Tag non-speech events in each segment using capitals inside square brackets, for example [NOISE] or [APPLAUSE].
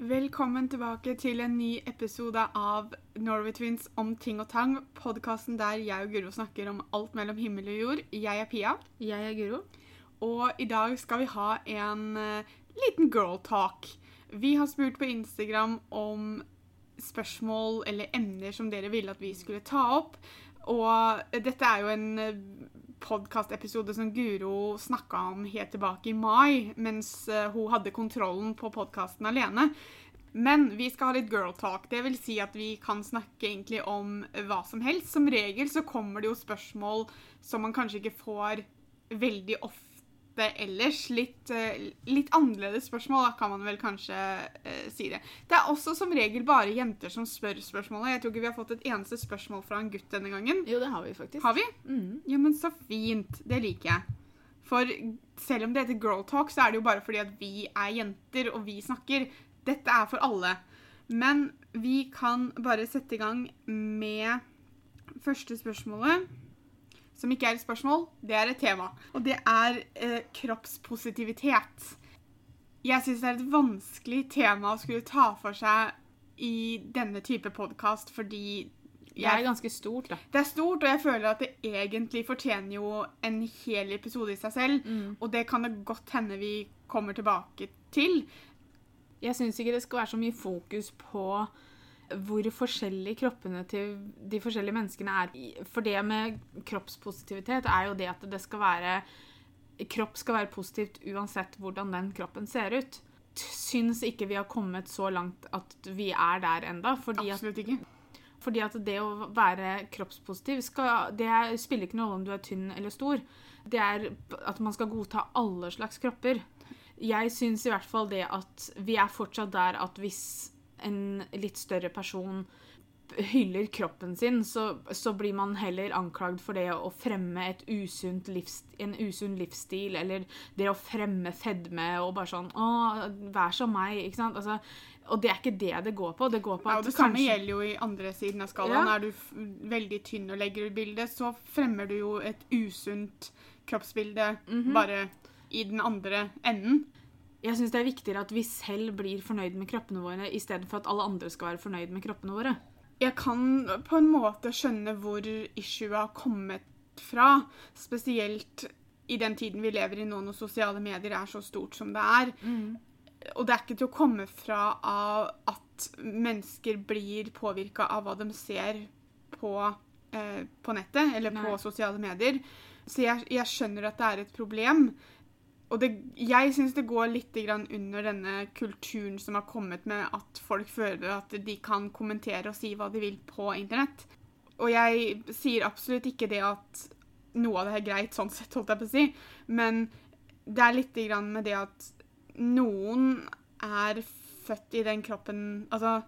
Velkommen tilbake til en ny episode av Norway Twins om ting og tang. Podkasten der jeg og Guro snakker om alt mellom himmel og jord. Jeg er Pia, Jeg er Guro. og i dag skal vi ha en uh, liten girl talk. Vi har spurt på Instagram om spørsmål eller emner som dere ville at vi skulle ta opp. Og dette er jo en podkastepisode som Guro snakka om helt tilbake i mai, mens eh, hun hadde kontrollen på podkasten alene. Men vi skal ha litt girl talk. Det vil si at vi kan snakke egentlig om hva som helst. Som regel så kommer det jo spørsmål som man kanskje ikke får veldig ofte ellers. Litt, eh, litt annerledes spørsmål, da kan man vel kanskje eh, si det. Det er også som regel bare jenter som spør spørsmålet. Jeg tror ikke vi har fått et eneste spørsmål fra en gutt denne gangen. Jo, det har vi faktisk. Har vi? Mm. Jo, men så fint. Det liker jeg. For selv om det heter girl talk, så er det jo bare fordi at vi er jenter, og vi snakker. Dette er for alle. Men vi kan bare sette i gang med første spørsmålet. Som ikke er et spørsmål, det er et tema. Og det er eh, kroppspositivitet. Jeg syns det er et vanskelig tema å skulle ta for seg i denne type podkast, fordi Det er ganske stort, da. det er stort, og jeg føler at det egentlig fortjener jo en hel episode i seg selv. Mm. Og det kan det godt hende vi kommer tilbake til. Jeg syns ikke det skal være så mye fokus på hvor forskjellige kroppene til de forskjellige menneskene er. For det med kroppspositivitet er jo det at det skal være Kropp skal være positivt uansett hvordan den kroppen ser ut. Syns ikke vi har kommet så langt at vi er der enda, fordi Absolutt ikke. Fordi at det å være kroppspositiv skal, det er, spiller ikke noe om du er tynn eller stor. Det er at man skal godta alle slags kropper. Jeg syns i hvert fall det at vi er fortsatt der at hvis en litt større person hyller kroppen sin, så, så blir man heller anklagd for det å fremme livs, en usunn livsstil, eller det å fremme fedme og bare sånn Å, vær som meg. Ikke sant? Altså, og det er ikke det det går på. Det går på Ja, og det samme kanskje- gjelder jo i andre siden av skalaen. Ja. Er du veldig tynn og legger ut bilde, så fremmer du jo et usunt kroppsbilde Mhm. bare i den andre enden. Jeg syns det er viktigere at vi selv blir fornøyd med kroppene våre, i stedet for at alle andre skal være fornøyd med kroppene våre. Jeg kan på en måte skjønne hvor issuet har kommet fra. Spesielt i den tiden vi lever i nå når sosiale medier er så stort som det er. Og det er ikke til å komme fra av at mennesker blir påvirka av hva de ser på, eh, på nettet eller på sosiale medier. Så jeg, jeg skjønner at det er et problem. Og det, jeg syns det går litt under denne kulturen som har kommet med at folk føler at de kan kommentere og si hva de vil på internett. Og jeg sier absolutt ikke det at noe av det er greit, sånn sett, holdt jeg på å si, men det er litt med det at noen er født i den kroppen Altså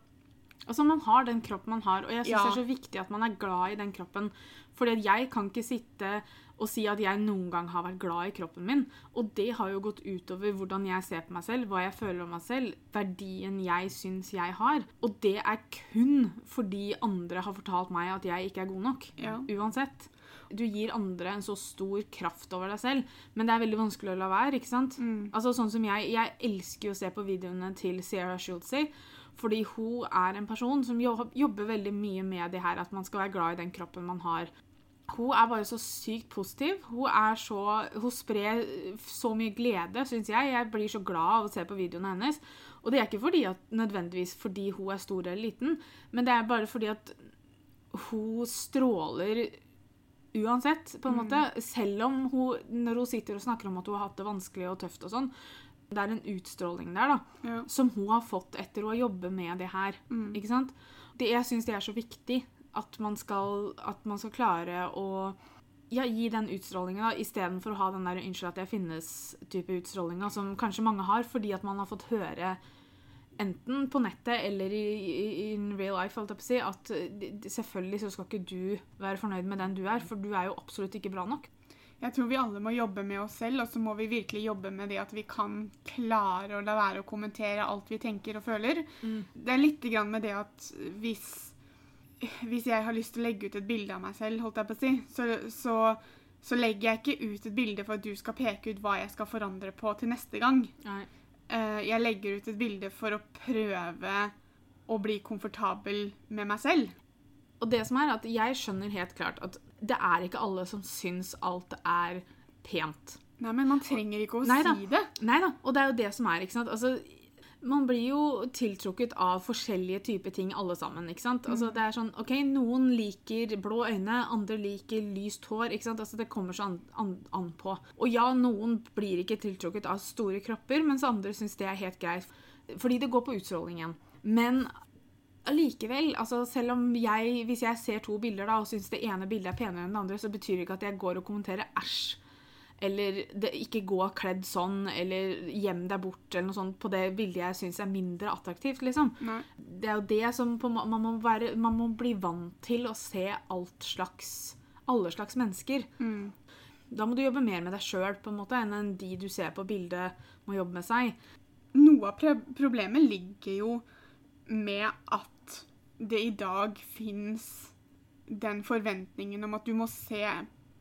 Altså, Man har den kroppen man har, og jeg syns Ja. det er så viktig at man er glad i den kroppen. Fordi at jeg kan ikke sitte og si at jeg noen gang har vært glad i kroppen min. Og det har jo gått utover hvordan jeg ser på meg selv, hva jeg føler om meg selv, verdien jeg syns jeg har. Og det er kun fordi andre har fortalt meg at jeg ikke er god nok. Ja. Uansett. Du gir andre en så stor kraft over deg selv, men det er veldig vanskelig å la være. ikke sant? Altså sånn som Jeg jeg elsker å se på videoene til Sierra Schultzy, fordi hun er en person som jobber veldig mye med det her at man skal være glad i den kroppen man har. Hun er bare så sykt positiv. Hun, er så, hun sprer så mye glede, syns jeg. Jeg blir så glad av å se på videoene hennes. Og det er ikke fordi at, nødvendigvis fordi hun er stor eller liten, men det er bare fordi at hun stråler uansett, på en måte. Selv om hun, når hun sitter og snakker om at hun har hatt det vanskelig og tøft og sånn, det er en utstråling der, da ja. som hun har fått etter å ha jobbet med det her. Ikke sant? Det, jeg syns det er så viktig at man skal, at man skal klare å ja, gi den utstrålingen istedenfor å ha den der 'unnskyld at jeg finnes'-type utstrålinga som kanskje mange har fordi at man har fått høre enten på nettet eller i, i, in real life si, at eh, selvfølgelig så skal ikke du være fornøyd med den du er, for du er jo absolutt ikke bra nok. Jeg tror vi alle må jobbe med oss selv, og så må vi virkelig jobbe med det at vi kan klare å la være å kommentere alt vi tenker og føler. Det er litt grann med det at hvis, hvis jeg har lyst til å legge ut et bilde av meg selv, holdt jeg på å si, så, så, så legger jeg ikke ut et bilde for at du skal peke ut hva jeg skal forandre på til neste gang. Nei. eh, jeg legger ut et bilde for å prøve å bli komfortabel med meg selv. Og det som er at jeg skjønner helt klart at det er ikke alle som syns alt er pent. Nei, men man trenger ikke å Neida. si det. Nei da, og det er jo det som er, ikke sant. Altså, man blir jo tiltrukket av forskjellige typer ting alle sammen, ikke sant. Altså, det er sånn, ok, Noen liker blå øyne, andre liker lyst hår. ikke sant? Altså, Det kommer så an, an, an på. Og ja, noen blir ikke tiltrukket av store kropper, mens andre syns det er helt greit. Fordi det går på utstrålingen. Men allikevel, altså selv om jeg, hvis jeg ser to bilder da, og syns det ene bildet er penere enn det andre, så betyr det ikke at jeg går og kommenterer æsj. Eller det, ikke gå kledd sånn, eller gjem deg bort, eller noe sånt på det bildet jeg syns er mindre attraktivt, liksom. Nei. Det er jo det som på, man, må være, man må bli vant til å se alt slags alle slags mennesker. Da må du jobbe mer med deg sjøl enn de du ser på bildet, må jobbe med seg. Noe av problemet ligger jo med at det i dag fins den forventningen om at du må se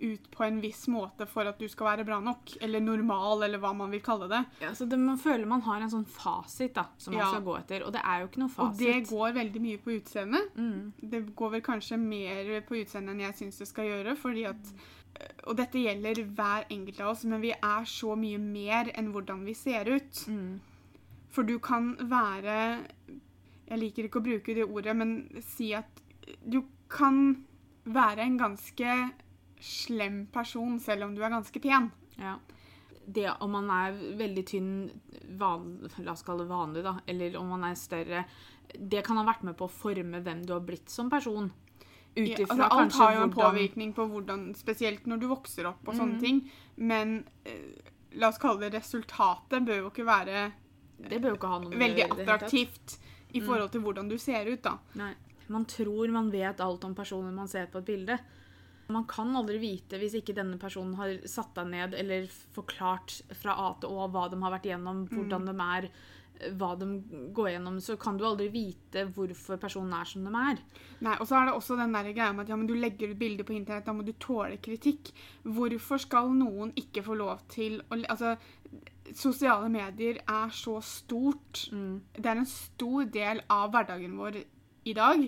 ut på en viss måte for at du skal være bra nok. Eller normal, eller hva man vil kalle det. Ja, så det, Man føler man har en sånn fasit da, som man Ja. skal gå etter, og det er jo ikke noe Og det går veldig mye på utseendet. Mm. Det går vel kanskje mer på utseendet enn jeg syns det skal gjøre. fordi at Og dette gjelder hver enkelt av oss, men vi er så mye mer enn hvordan vi ser ut. Mm. For du kan være Jeg liker ikke å bruke det ordet, men si at du kan være en ganske slem person selv om du er ganske pen. Ja. Det om man er veldig tynn, van, la oss kalle det vanlig, da, eller om man er større, det kan ha vært med på å forme hvem du har blitt som person. Ja, altså, alt har jo en hvordan- påvirkning på hvordan Spesielt når du vokser opp og sånne sånne ting. Men eh, la oss kalle det resultatet bør jo ikke være noe veldig attraktivt i forhold til hvordan du ser ut, da. Nei. Man tror man vet alt om personen man ser på et bilde. Man kan aldri vite hvis ikke denne personen har satt deg ned eller forklart fra A til Å hva de har vært igjennom, hvordan de er, hva de går gjennom, så kan du aldri vite hvorfor personen er som de er. Nei, Og så er det også den der greia med at ja, men du legger ut bilder på internett, da må du tåle kritikk. Hvorfor skal noen ikke få lov til å Altså, sosiale medier er så stort. Det er en stor del av hverdagen vår i dag.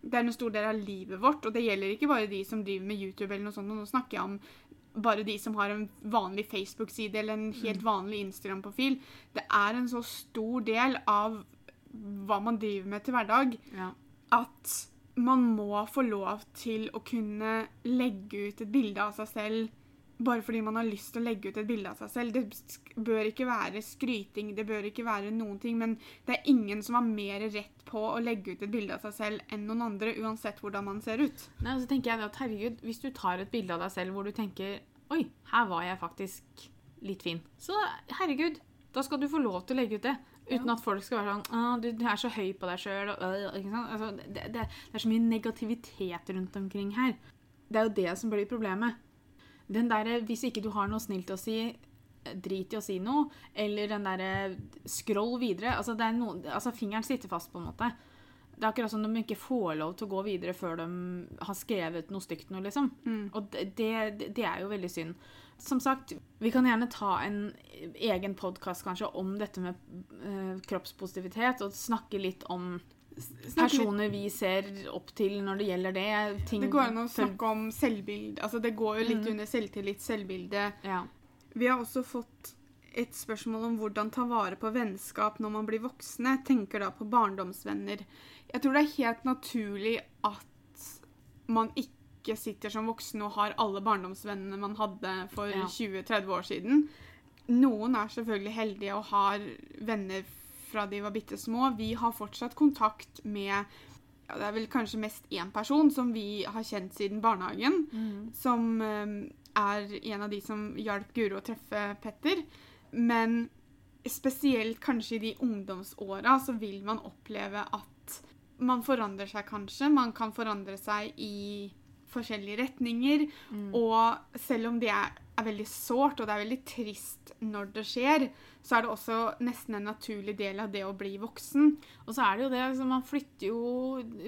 Det er en stor del av livet vårt, og det gjelder ikke bare de som driver med YouTube eller noe sånt. og Nå snakker jeg om bare de som har en vanlig Facebook-side eller en helt vanlig Instagram-profil. Det er en så stor del av hva man driver med til hverdag Ja. at man må få lov til å kunne legge ut et bilde av seg selv bare fordi man har lyst til å legge ut et bilde av seg selv. Det bør ikke være skryting, det bør ikke være noen ting, men det er ingen som har mer rett på å legge ut et bilde av seg selv enn noen andre, uansett hvordan man ser ut. Nei, og så tenker jeg at herregud, Hvis du tar et bilde av deg selv hvor du tenker Oi, her var jeg faktisk litt fin. Så herregud, da skal du få lov til å legge ut det. Uten Ja. at folk skal være sånn du, du er så høy på deg sjøl. Altså, det, det, det er så mye negativitet rundt omkring her. Det er jo det som blir problemet. Den derre Hvis ikke du har noe snilt å si, drit i å si noe. Eller den derre scroll videre. Altså, det noe, altså fingeren sitter fast, på en måte. Det er akkurat som de ikke får lov til å gå videre før de har skrevet noe stygt noe, liksom. Og det, det, det er jo veldig synd. Som sagt, vi kan gjerne ta en egen podkast kanskje om dette med uh, kroppspositivitet, og snakke litt om personer vi ser opp til når det gjelder det. Ting, Det går an å snakke om selvbilde. Altså, det går jo litt mm. under selvtillit, selvbilde. Ja. Vi har også fått et spørsmål om hvordan ta vare på vennskap når man blir voksne. Tenker da på barndomsvenner. Jeg tror det er helt naturlig at man ikke sitter som voksen og har alle barndomsvennene man hadde for Ja. 20-30 år siden. Noen er selvfølgelig heldige og har venner fra de var bitte små. Vi har fortsatt kontakt med ja, det er vel kanskje mest én person som vi har kjent siden barnehagen som eh, er en av de som hjalp Guro å treffe Petter. Men spesielt kanskje i de ungdomsåra så vil man oppleve at man forandrer seg kanskje. Man kan forandre seg i forskjellige retninger. Og selv om det er, er veldig sårt, og det er veldig trist når det skjer, så er det også nesten en naturlig del av det å bli voksen. Og så er det jo det, liksom, man flytter jo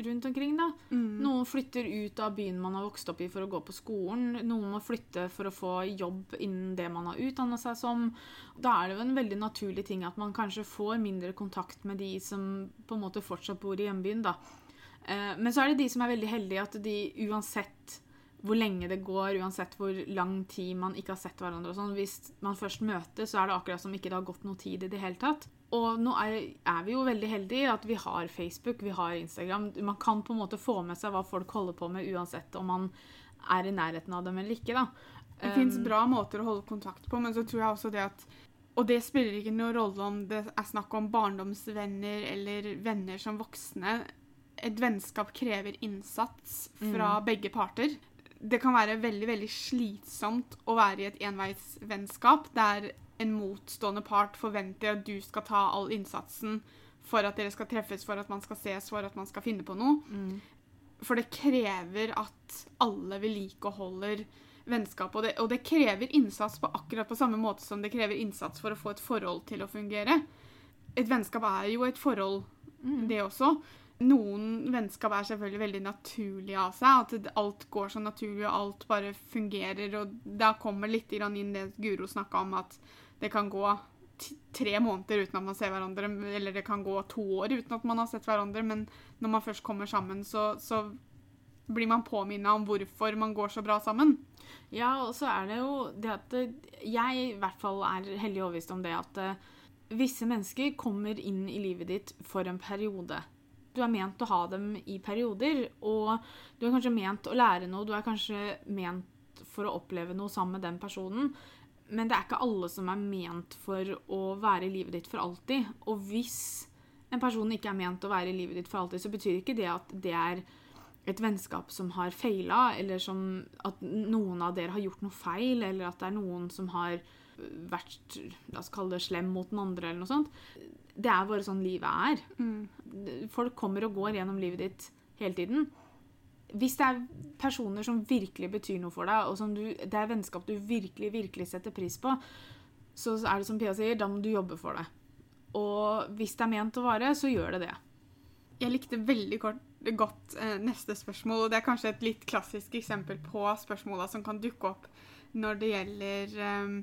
rundt omkring, da. Noen flytter ut av byen man har vokst opp i for å gå på skolen. Noen må flytte for å få jobb innen det man har utdanna seg som. Da er det jo en veldig naturlig ting at man kanskje får mindre kontakt med de som på en måte fortsatt bor i hjembyen, da. Eh, Men så er det de som er veldig heldige, at de uansett hvor lenge det går, uansett hvor lang tid man ikke har sett hverandre og sånn, hvis man først møtes, så er det akkurat som ikke det har gått noe tid i det hele tatt. Og nå er, er vi jo veldig heldige at vi har Facebook, vi har Instagram. Man kan på en måte få med seg hva folk holder på med, uansett om man er i nærheten av dem eller ikke, da. Det fins bra måter å holde kontakt på, men så tror jeg også det at Og det spiller ikke noen rolle om det er snakk om barndomsvenner eller venner som voksne. Et vennskap krever innsats fra begge parter. Det kan være veldig veldig slitsomt å være i et enveisvennskap der en motstående part forventer at du skal ta all innsatsen for at dere skal treffes, for at man skal ses, for at man skal finne på noe. For det krever at alle vedlikeholder vennskapet, Og det, og det krever innsats på akkurat på samme måte som det krever innsats for å få et forhold til å fungere. Et vennskap er jo et forhold, det også. Noen vennskap er selvfølgelig veldig naturlige av seg. At alt går så naturlig, og alt bare fungerer. Og da kommer litt inn det Guro snakka om, at det kan gå tre måneder uten at man ser hverandre, eller det kan gå to år uten at man har sett hverandre, men når man først kommer sammen, så, så blir man påminna om hvorfor man går så bra sammen. Ja, og så er det jo det at eh, jeg i hvert fall er hellig overbevist om det at eh, visse mennesker kommer inn i livet ditt for en periode. Du er ment å ha dem i perioder, og du er kanskje ment å lære noe, du er kanskje ment for å oppleve noe sammen med den personen, men det er ikke alle som er ment for å være i livet ditt for alltid. Og hvis en person ikke er ment å være i livet ditt for alltid, så betyr ikke det at det er et vennskap som har feila, eller som at noen av dere har gjort noe feil, eller at det er noen som har vært la oss kalle det slem mot den andre, eller noe sånt. Det er bare sånn livet er. Folk kommer og går gjennom livet ditt hele tiden. Hvis det er personer som virkelig betyr noe for deg, og som du, det er vennskap du virkelig, virkelig setter pris på, så er det som Pia sier, da må du jobbe for det. Og hvis det er ment å vare, så gjør det det. Jeg likte veldig kort, godt eh, neste spørsmål, og det er kanskje et litt klassisk eksempel på spørsmåla som kan dukke opp når det gjelder eh,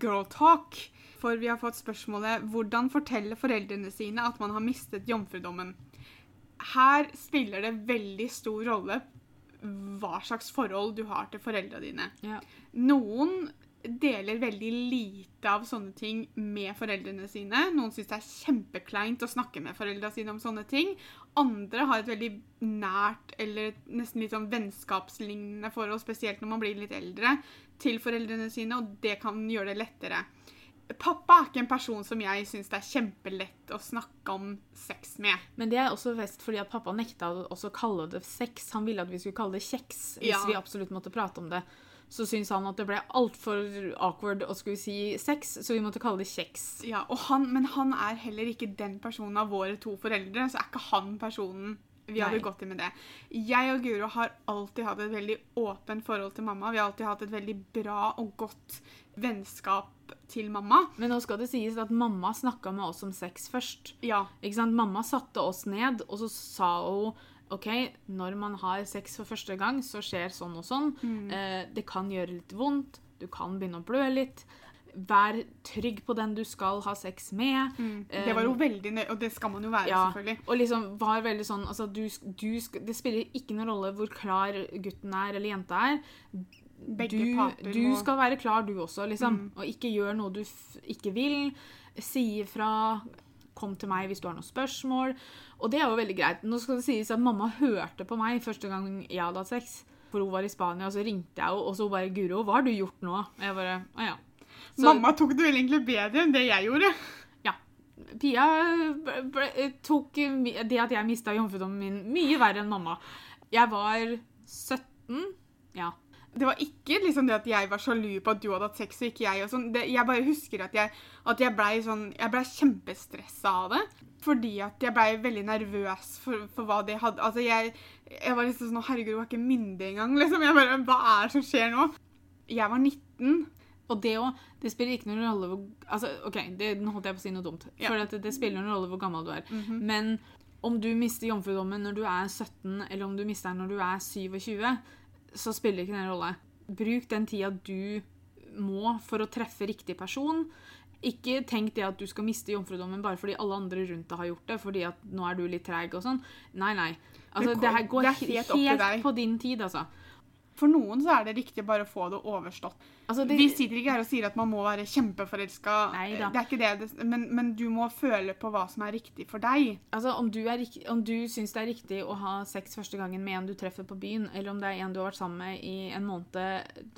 girl talk. For vi har fått spørsmålet hvordan fortelle foreldrene sine at man har mistet jomfrudommen. Her spiller det veldig stor rolle hva slags forhold du har til foreldrene dine. Ja. Noen deler veldig lite av sånne ting med foreldrene sine. Noen syns det er kjempekleint å snakke med foreldrene sine om sånne ting. Andre har et veldig nært eller nesten litt sånn vennskapslignende forhold, spesielt når man blir litt eldre, til foreldrene sine, og det kan gjøre det lettere. Pappa er ikke en person som jeg syns det er kjempelett å snakke om sex med. Men det er også best fordi at pappa nekta å kalle det sex. Han ville at vi skulle kalle det kjeks hvis Ja. vi absolutt måtte prate om det. Så syntes han at det ble altfor awkward å skulle si sex, så vi måtte kalle det kjeks. Ja, og han, Men han er heller ikke den personen av våre to foreldre, så er ikke han personen vi hadde Nei. gått i med det. Jeg og Guro har alltid hatt et veldig åpent forhold til mamma. Vi har alltid hatt et veldig bra og godt vennskap til mamma. Men nå skal det sies at mamma snakka med oss om sex først. Ja, Ikke sant? Mamma satte oss ned, og så sa hun OK, når man har sex for første gang, så skjer sånn og sånn. Eh, det kan gjøre litt vondt. Du kan begynne å blø litt. Vær trygg på den du skal ha sex med. Det var jo veldig nøye, og det skal man jo være, Ja, selvfølgelig. og liksom var veldig sånn altså du, du, Det spiller ikke noen rolle hvor klar gutten er eller jenta er. Begge du, parter du må- skal være klar, du også, liksom. Og ikke gjør noe du ikke vil. Si ifra. Kom til meg hvis du har noen spørsmål. Og det er jo veldig greit. Nå skal det sies at mamma hørte på meg første gang jeg hadde hatt sex. For hun var i Spania, og så ringte jeg henne, og så bare 'Guro, hva har du gjort nå?' Og jeg bare Å ja. Så- Mamma tok det vel egentlig bedre enn det jeg gjorde. Ja. Pia ble, ble, tok det at jeg mista jomfrudommen min, mye verre enn mamma. Jeg var 17. Ja. Det var ikke liksom det at jeg var sjalu på at du hadde hatt sex og ikke jeg. og sånn. Det, jeg bare husker at jeg, at jeg blei sånn, jeg ble kjempestressa av det. Fordi at jeg blei veldig nervøs for, for hva det hadde Altså, jeg, jeg var liksom sånn Herregud, hun er ikke myndig engang. liksom. Jeg bare, Hva er det som skjer nå? Jeg var 19. Og det òg. Det spiller ikke noen rolle hvor altså, OK, det, nå holdt jeg på å si noe dumt. Ja. For det, det spiller noen rolle hvor gammel du er. Mhm. Men om du mister jomfrudommen når du er 17, eller om du mister den når du er 27, så spiller ikke det en rolle. Bruk den tida du må for å treffe riktig person. Ikke tenk det at du skal miste jomfrudommen bare fordi alle andre rundt deg har gjort det, fordi at nå er du litt treig og sånn. Nei, nei. Altså, Det her går helt helt på din tid, altså. For noen så er det riktig bare å få det overstått. altså det, Vi sitter ikke her og sier at man må være kjempeforelska. Men, men du må føle på hva som er riktig for deg. Altså, om du, er, om du syns det er riktig å ha sex første gangen med en du treffer på byen, eller om det er en du har vært sammen med i en måned,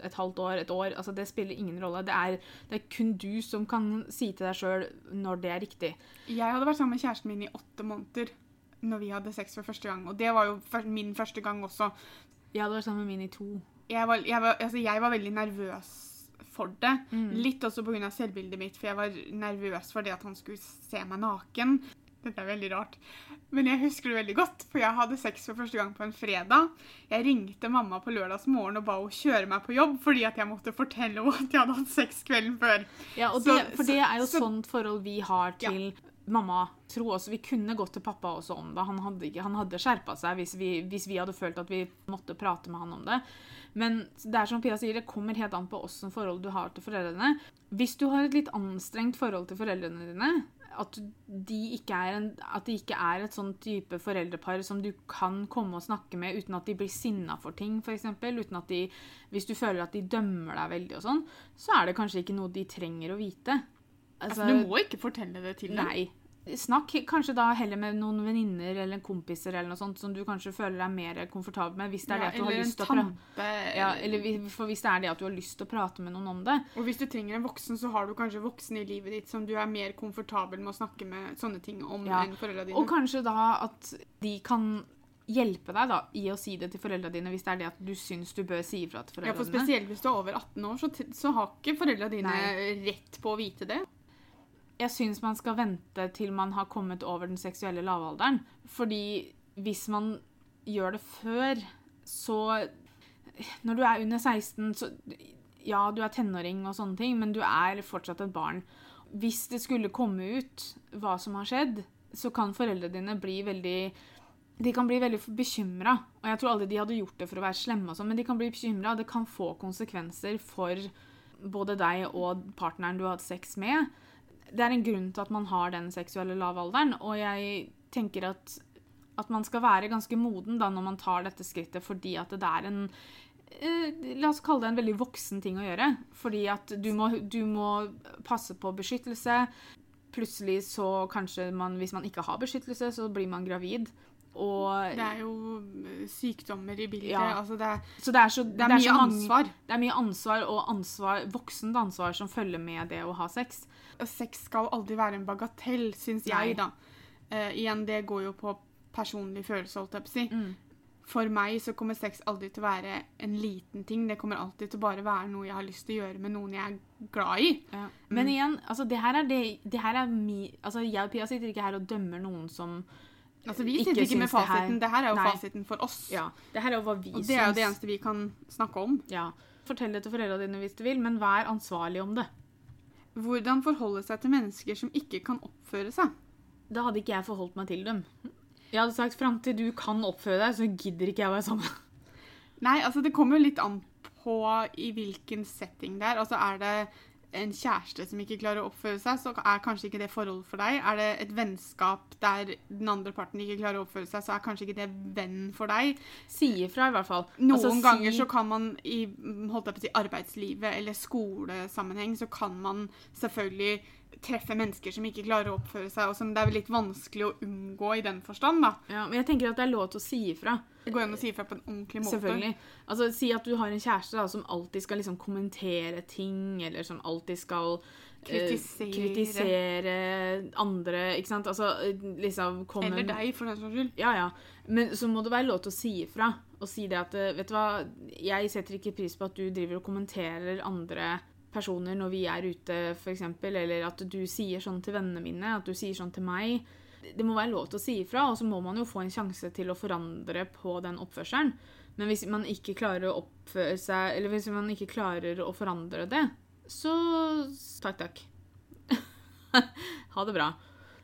et halvt år, et år, altså det spiller ingen rolle. Det er, det er kun du som kan si til deg sjøl når det er riktig. Jeg hadde vært sammen med kjæresten min i åtte måneder når vi hadde sex for første gang. Og det var jo min første gang også. Jeg det var sammen med min i to. Jeg var, jeg var, altså jeg var veldig nervøs for det. Mm. Litt også pga. selvbildet mitt, for jeg var nervøs for det at han skulle se meg naken. Dette er veldig rart. Men jeg husker det veldig godt, for jeg hadde sex for første gang på en fredag. Jeg ringte mamma på lørdagsmorgen og ba henne kjøre meg på jobb fordi at jeg måtte fortelle henne at jeg hadde hatt sex kvelden før. Ja, og Så- for det er jo så- sånt forhold vi har til mamma. Tro også, Vi kunne gått til pappa også om det. Han hadde, han hadde skjerpa seg hvis vi, hvis vi hadde følt at vi måtte prate med han om det. Men det er som Pia sier, det kommer helt an på åssen forhold du har til foreldrene. Hvis du har et litt anstrengt forhold til foreldrene dine, at de ikke er, en, at de ikke er et sånn type foreldrepar som du kan komme og snakke med uten at de blir sinna for ting, f.eks. Uten at de Hvis du føler at de dømmer deg veldig og sånn, så er det kanskje ikke noe de trenger å vite. Altså, du må ikke fortelle det til dem. Nei. Snakk kanskje da heller med noen venninner eller kompiser eller noe sånt som du kanskje føler deg mer komfortabel med, hvis det er Ja, det at du har lyst til å prate ja, eller for hvis det er det at du har lyst til å prate med noen om det. Og hvis du trenger en voksen, så har du kanskje voksne i livet ditt som du er mer komfortabel med å snakke med sånne ting om Ja. enn foreldra dine. Og kanskje da at de kan hjelpe deg da i å si det til foreldra dine hvis det er det at du syns du bør si ifra til ja, for foreldrene dine. spesielt hvis du er over 18 år, så, så har ikke foreldra dine Nei. rett på å vite det. Jeg syns man skal vente til man har kommet over den seksuelle lavalderen. Fordi hvis man gjør det før, så Når du er under 16, så Ja, du er tenåring og sånne ting, men du er fortsatt et barn. Hvis det skulle komme ut hva som har skjedd, så kan foreldrene dine bli veldig de kan bli veldig bekymra. Og jeg tror aldri de hadde gjort det for å være slemme, og sånn, men de kan bli bekymra. Det kan få konsekvenser for både deg og partneren du har hatt sex med. Det er en grunn til at man har den seksuelle lavalderen, og jeg tenker at, at man skal være ganske moden da når man tar dette skrittet, fordi at det er en eh, La oss kalle det en veldig voksen ting å gjøre. Fordi at du må, du må passe på beskyttelse. Plutselig så kanskje man, hvis man ikke har beskyttelse, så blir man gravid. Og Det er jo eh, sykdommer i bildet. Ja. Altså det, er, Så det er, så, det er mye så mange- ansvar. Det er mye ansvar og ansvar, voksent ansvar som følger med det å ha sex. Sex skal aldri være en bagatell, syns jeg, da. Uh, igjen, det går jo på personlig følelse, holdt jeg på å si. Mm. For meg så kommer sex aldri til å være en liten ting. Det kommer alltid til å bare være noe jeg har lyst til å gjøre med noen jeg er glad i. Ja. Men igjen, altså, det her er det, det her er mi, altså, Jeg og Pia sitter ikke her og dømmer noen som Altså, Vi sitter ikke med fasiten. Det her er jo Nei. fasiten for oss. Ja, det her er jo hva vi Og det er jo det eneste vi kan snakke om. Ja. Fortell det til foreldrene dine hvis du vil, men vær ansvarlig om det. Hvordan forholde seg til mennesker som ikke kan oppføre seg. Da hadde ikke jeg forholdt meg til dem. Jeg hadde sagt fram til du kan oppføre deg, så gidder ikke jeg å være sammen. Nei, altså det kommer jo litt an på i hvilken setting det er. Altså er det en kjæreste som ikke klarer å oppføre seg, så er kanskje ikke det forhold for deg. Er det et vennskap der den andre parten ikke klarer å oppføre seg, så er kanskje ikke det venn for deg. Si ifra, i hvert fall. Noen Altså, si- ganger så kan man i holdt jeg på å si, arbeidslivet eller skolesammenheng, så kan man selvfølgelig treffe mennesker som ikke klarer å oppføre seg, og som det er litt vanskelig å unngå i den forstand. da. Ja, men jeg tenker at det er lov til å si ifra. Det går an å si ifra på en ordentlig måte. Selvfølgelig. Altså, Si at du har en kjæreste da, som alltid skal liksom kommentere ting, eller som alltid skal eh, Kritisere. kritisere andre, ikke sant? Altså liksom komme Eller deg, for den saks skyld. Ja, ja. Men så må det være lov til å si ifra. Og si det at eh, Vet du hva, jeg setter ikke pris på at du driver og kommenterer andre personer når vi er ute, f.eks., eller at du sier sånn til vennene mine, at du sier sånn til meg. Det må være lov til å si ifra, og så må man jo få en sjanse til å forandre på den oppførselen. Men hvis man ikke klarer å oppføre seg, eller hvis man ikke klarer å forandre det, så takk, takk. [LAUGHS] ha det bra.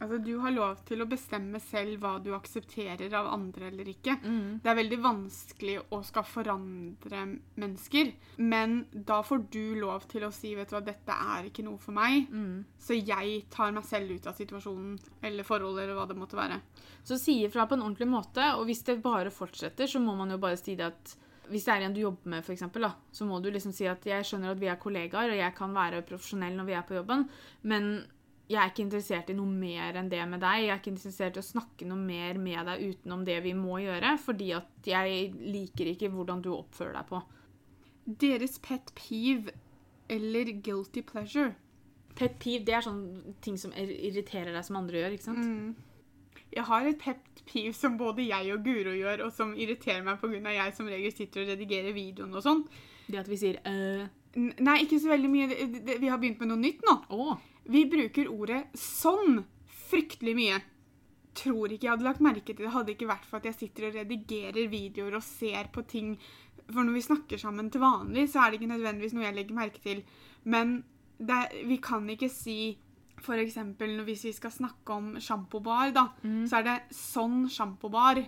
Altså, Du har lov til å bestemme selv hva du aksepterer av andre eller ikke. Mm. Det er veldig vanskelig å skal forandre mennesker, men da får du lov til å si vet du hva, dette er ikke noe for meg, Mm. så jeg tar meg selv ut av situasjonen eller forholdet eller hva det måtte være. Så si ifra på en ordentlig måte, og hvis det bare fortsetter, så må man jo bare si det at hvis det er en du jobber med, for eksempel, da, så må du liksom si at jeg skjønner at vi er kollegaer, og jeg kan være profesjonell når vi er på jobben, men jeg er ikke interessert i noe mer enn det med deg. Jeg er ikke interessert i å snakke noe mer med deg utenom det vi må gjøre, fordi at jeg liker ikke hvordan du oppfører deg på. Deres pet peeve eller guilty pleasure. Pet peeve, det er sånne ting som irriterer deg som andre gjør, ikke sant? Mm. Jeg har et pet peeve som både jeg og Guro gjør, og som irriterer meg pga. jeg som regel sitter og redigerer videoen og sånn. Det at vi sier øh, Nei, ikke så veldig mye. Vi har begynt med noe nytt nå. å, Vi bruker ordet 'sånn' fryktelig mye. Tror ikke jeg hadde lagt merke til det hadde ikke vært for at jeg sitter og redigerer videoer og ser på ting. For når vi snakker sammen til vanlig, så er det ikke nødvendigvis noe jeg legger merke til. Men det, vi kan ikke si eksempel hvis vi skal snakke om sjampobar, da, så er det 'sånn sjampobar'.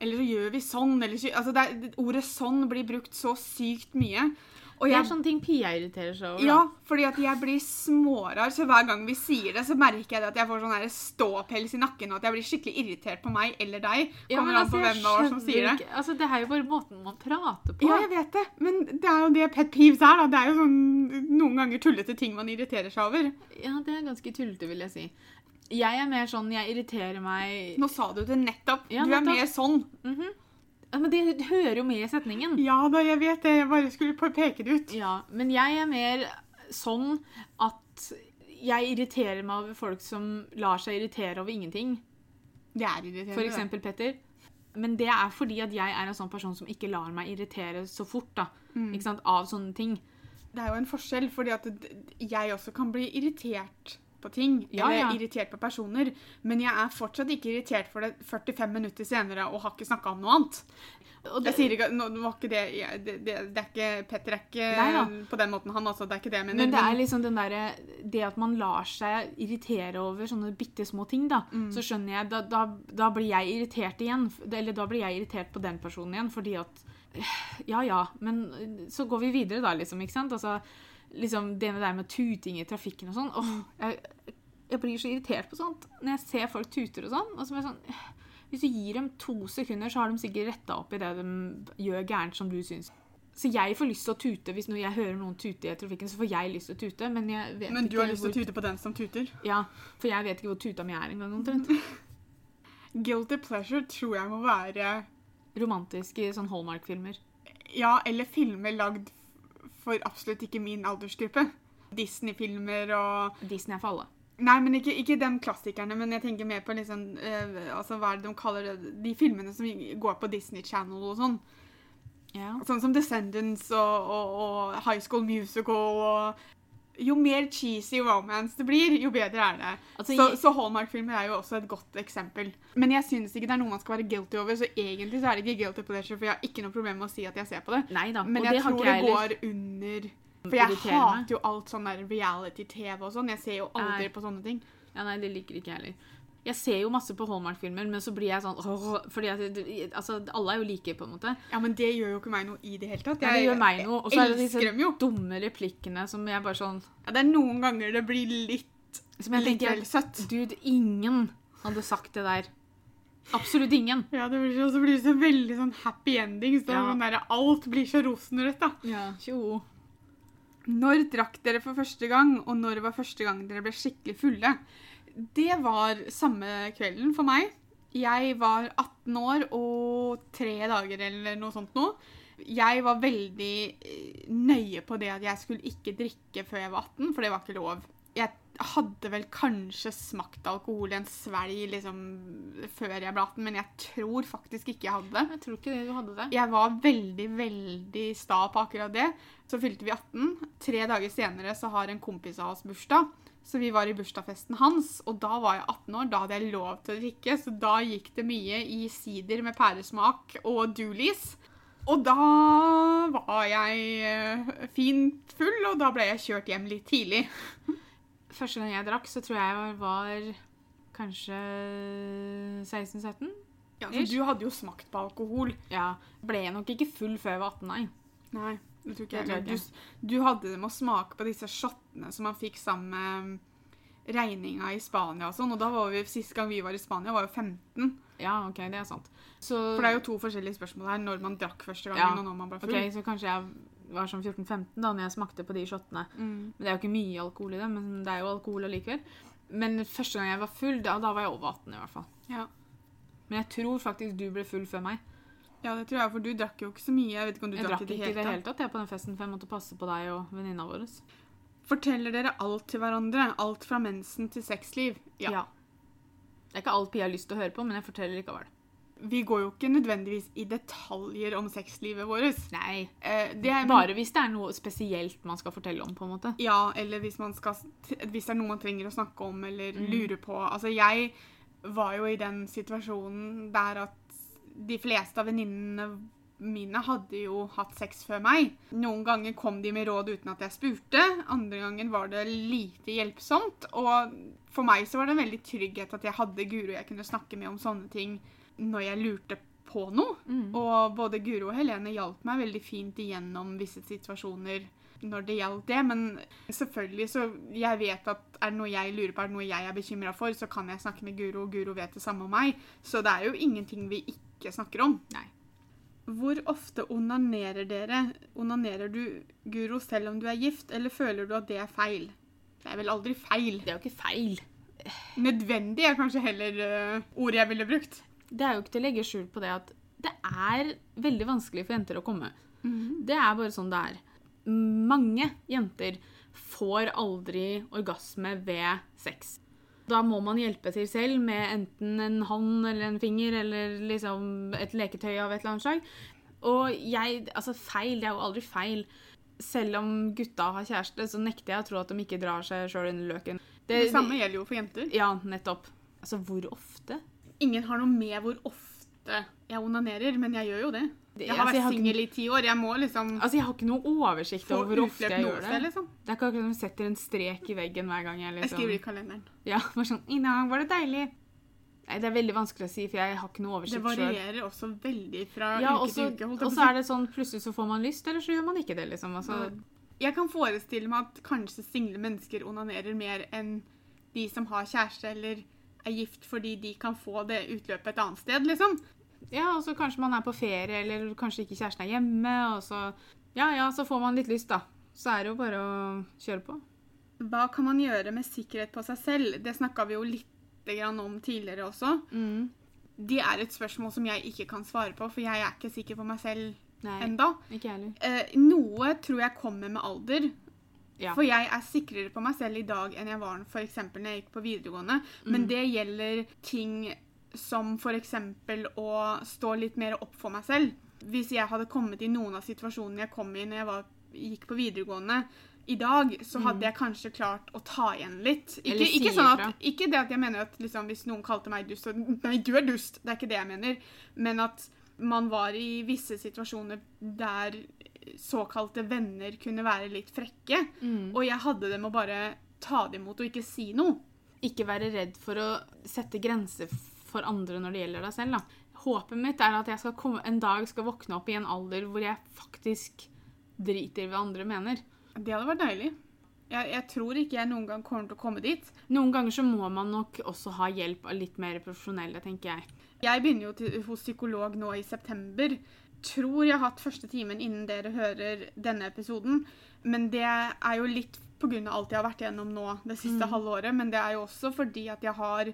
Eller så gjør vi sånn. Eller, altså det ordet 'sånn' blir brukt så sykt mye. Og Det er sånne ting Pia irriterer seg over. ja, fordi at jeg blir smårar, så hver gang vi sier det, så merker jeg det at jeg får sånn ståpels i nakken, og at jeg blir skikkelig irritert på meg eller deg. Ja, Kommer men an altså, på hvem av oss som sier det. Altså, det er jo bare måten man prater på. Ja, jeg vet det, men det er jo det pet peeves er, da. Det er jo sånn noen ganger tullete ting man irriterer seg over. Ja, det er ganske tullete, vil jeg si. Jeg er mer sånn Jeg irriterer meg Nå sa du det nettopp. Ja, du er mer sånn. Mhm. Ja, Men det hører jo med i setningen. Ja da, jeg vet det. Jeg bare skulle peke det ut. Ja, Men jeg er mer sånn at jeg irriterer meg over folk som lar seg irritere over ingenting. Det er irriterende. For eksempel Petter. Men det er fordi at jeg er en sånn person som ikke lar meg irritere så fort da. Mm. Av sånne ting. Det er jo en forskjell, fordi at jeg også kan bli irritert på ting. Ja, eller ja. irritert på personer. Men jeg er fortsatt ikke irritert for det 45 minutter senere og har ikke snakka om noe annet. Sier ikke, ikke det, det, det, det er ikke, Petter er ikke Nei på den måten, han også. Det er ikke det jeg mener. Men det er liksom den der, Det at man lar seg irritere over sånne bitte små ting, da. Mm. Så skjønner jeg da, da, da blir jeg irritert igjen. Eller da blir jeg irritert på den personen igjen, fordi at Ja ja, men så går vi videre, da, liksom. Ikke sant? Altså, liksom det der med tuting i trafikken og sånn. Åh, Mm. jeg, jeg blir så irritert på sånt når jeg ser folk tuter og sånn. Og så blir jeg sånn Hvis du gir dem to sekunder, så har de sikkert retta opp i det de gjør gærent som du syns. Så jeg får lyst til å tute hvis jeg hører noen tute i trafikken, så får jeg lyst til å tute, men jeg vet Men du har lyst til å tute på den som tuter? Ja, for jeg vet ikke hvor tuta mi er engang, omtrent. [LAUGHS] Guilty pleasure tror jeg må være Romantiske sånn Hallmark-filmer. Ja, eller filmer lagd for absolutt ikke min aldersgruppe. Disney-filmer og Disney er for alle. Nei, men ikke, ikke de klassikerne, men jeg tenker mer på liksom eh, Altså, hva er det de kaller det? De filmene som går på Disney Channel og sånn. Ja. Sånn som Descendants og, og, og High School Musical og Jo mer cheesy romance det blir, jo bedre er det. Altså, så, så Hallmark-filmer er jo også et godt eksempel. Men jeg syns ikke det er noe man skal være guilty over, så egentlig så er det ikke guilty pleasure, for jeg har ikke noe problem med å si at jeg ser på det. Neida, Men jeg det tror det jeg heller. går under For jeg hater jo alt sånn reality-TV og sånn. Jeg ser jo aldri Nei. på sånne ting. Ja, nei, det liker ikke jeg heller. Jeg ser jo masse på Hallmark-filmer, men så blir jeg sånn åh, Fordi at altså, alle er jo like, på en måte. Ja, men det gjør jo ikke meg noe i det hele tatt. Ja, det gjør meg noe. Og så er det disse jo. dumme replikkene som jeg bare sånn Ja, det er noen ganger det blir litt, Som jeg litt tenker søtt. Dude, ingen hadde sagt det der. Absolutt ingen. Ja, det blir så, så blir det så veldig sånn happy ending. Så Ja. sånn der, alt blir så rosenrødt, da. Ja, tjo. Når drakk dere for første gang, og når var første gang dere ble skikkelig fulle? Det var samme kvelden for meg. Jeg var 18 år og tre dager eller noe sånt nå. Jeg var veldig eh, nøye på det at jeg skulle ikke drikke før jeg var 18, for det var ikke lov. Jeg hadde vel kanskje smakt alkohol i en svelg liksom, før jeg ble 18, men jeg tror faktisk ikke jeg hadde det. Jeg tror ikke det du hadde det. Jeg var veldig, veldig sta på akkurat det. Så fylte vi 18. Tre dager senere så har en kompis av oss bursdag. Så vi var i bursdagsfesten hans, og da var jeg 18 år. Da hadde jeg lov til å drikke, så da gikk det mye i sider med pæresmak og Doolies. Og da var jeg eh, fint full, og da ble jeg kjørt hjem litt tidlig. [LAUGHS] Første gang jeg drakk, så tror jeg jeg var kanskje 16-17. Ja, så du hadde jo smakt på alkohol. Ja. Ble jeg nok ikke full før jeg var 18, nei. Nei, det tror ikke jeg. Du, du hadde det med å smake på disse shottene som man fikk sammen med regninga i Spania og sånn, og da var vi, sist gang vi var i Spania, var jo 15. Ja, OK, det er sant. Så, For det er jo to forskjellige spørsmål her, når man drakk første gangen, Ja. og når man ble full. Ok, så kanskje jeg var sånn 14-15 da når jeg smakte på de shottene. Mm. Men Det er jo ikke mye alkohol i det, men det er jo alkohol allikevel. Men første gang jeg var full, da, da var jeg over 18 i hvert fall. Ja. Men jeg tror faktisk du ble full før meg. Ja, det tror jeg, for du drakk jo ikke så mye. Jeg vet ikke om du Jeg drakk, drakk i det ikke i det hele hele tatt. tatt jeg på den festen, for jeg måtte passe på deg og venninna vår. Forteller dere alt til hverandre? Alt fra mensen til sexliv? Ja. Det er ikke alt Pia har lyst til å høre på, men jeg forteller likevel. Vi går jo ikke nødvendigvis i detaljer om sexlivet vårt. Nei. Eh, det er, Bare hvis det er noe spesielt man skal fortelle om, på en måte. Ja, eller hvis, man skal, hvis det er noe man trenger å snakke om eller Mm. lure på. Altså, jeg var jo i den situasjonen der at de fleste av venninnene mine hadde jo hatt sex før meg. Noen ganger kom de med råd uten at jeg spurte. Andre ganger var det lite hjelpsomt. Og for meg så var det en veldig trygghet at jeg hadde Guro jeg kunne snakke med om sånne ting når jeg lurte på noe. Mm. Og både Guro og Helene hjalp meg veldig fint igjennom visse situasjoner når det gjaldt det. Men selvfølgelig så Jeg vet at er det noe jeg lurer på, er det noe jeg er bekymra for, så kan jeg snakke med Guro, og Guro vet det samme om meg. Så det er jo ingenting vi ikke snakker om. Nei. Hvor ofte onanerer dere? Onanerer du, Guro, selv om du er gift, eller føler du at det er feil? Det er vel aldri feil. Det er jo ikke feil. Nødvendig er kanskje heller uh, ordet jeg ville brukt. Det er jo ikke til å legge skjul på det at det er veldig vanskelig for jenter å komme. Det er bare sånn det er. Mange jenter får aldri orgasme ved sex. Da må man hjelpe til selv med enten en hånd eller en finger eller liksom et leketøy av et eller annet slag. Og jeg Altså, feil, det er jo aldri feil. Selv om gutta har kjæreste, så nekter jeg å tro at de ikke drar seg sjøl under løken. Det, samme gjelder jo for jenter. Ja, nettopp. Altså, hvor ofte? Ingen har noe med hvor ofte jeg onanerer, men jeg gjør jo det. Det- Jeg har altså, vært har singel i ti år. Jeg må liksom Altså, Jeg har ikke noe oversikt over hvor ofte jeg gjør det. liksom. Det er ikke akkurat som jeg setter en strek i veggen hver gang jeg liksom Jeg liksom skriver i kalenderen. Ja, bare sånn I dag var det deilig. Nei, Det er veldig vanskelig å si, for jeg har ikke noe Det oversikt sjøl. varierer også veldig fra Ja, uke til uke. og så er det sånn plutselig så får man lyst, eller så gjør man ikke det, liksom. Altså. Jeg kan forestille meg at kanskje single mennesker onanerer mer enn de som har kjæreste eller er gift fordi de kan få det utløpet et annet sted, liksom. ja, og så kanskje man er på ferie, eller kanskje ikke kjæresten er hjemme, og så Ja ja, så får man litt lyst, da. Så er det jo bare å kjøre på. Hva kan man gjøre med sikkerhet på seg selv? Det snakka vi jo litt grann om tidligere også. Mm. Det er et spørsmål som jeg ikke kan svare på, for jeg er ikke sikker på meg selv Nei, enda. ikke heller. Eh, noe tror jeg kommer med alder. Ja. For jeg er sikrere på meg selv i dag enn jeg var f.eks. når jeg gikk på videregående. Men Mm. det gjelder ting som f.eks. å stå litt mer opp for meg selv. Hvis jeg hadde kommet i noen av situasjonene jeg kom i når jeg var, gikk på videregående i dag, så hadde jeg kanskje klart å ta igjen litt. Ikke, ikke, sånn at, ikke det at jeg mener at liksom, hvis noen kalte meg dust så, Nei, du er dust! Det er ikke det jeg mener. Men at man var i visse situasjoner der såkalte venner kunne være litt frekke. Mm. Og jeg hadde det med å bare ta det imot og ikke si noe. Ikke være redd for å sette grenser for andre når det gjelder deg selv. Da. Håpet mitt er at jeg komme, en dag skal våkne opp i en alder hvor jeg faktisk driter i hva andre mener. Det hadde vært deilig. Jeg, jeg tror ikke jeg noen gang kommer til å komme dit. Noen ganger så må man nok også ha hjelp av litt mer profesjonelle, tenker jeg. Jeg begynner jo til, hos psykolog nå i september. Tror jeg har hatt første timen innen dere hører denne episoden. Men det er jo litt pga. alt jeg har vært igjennom nå det siste halvåret. Men det er jo også fordi at jeg har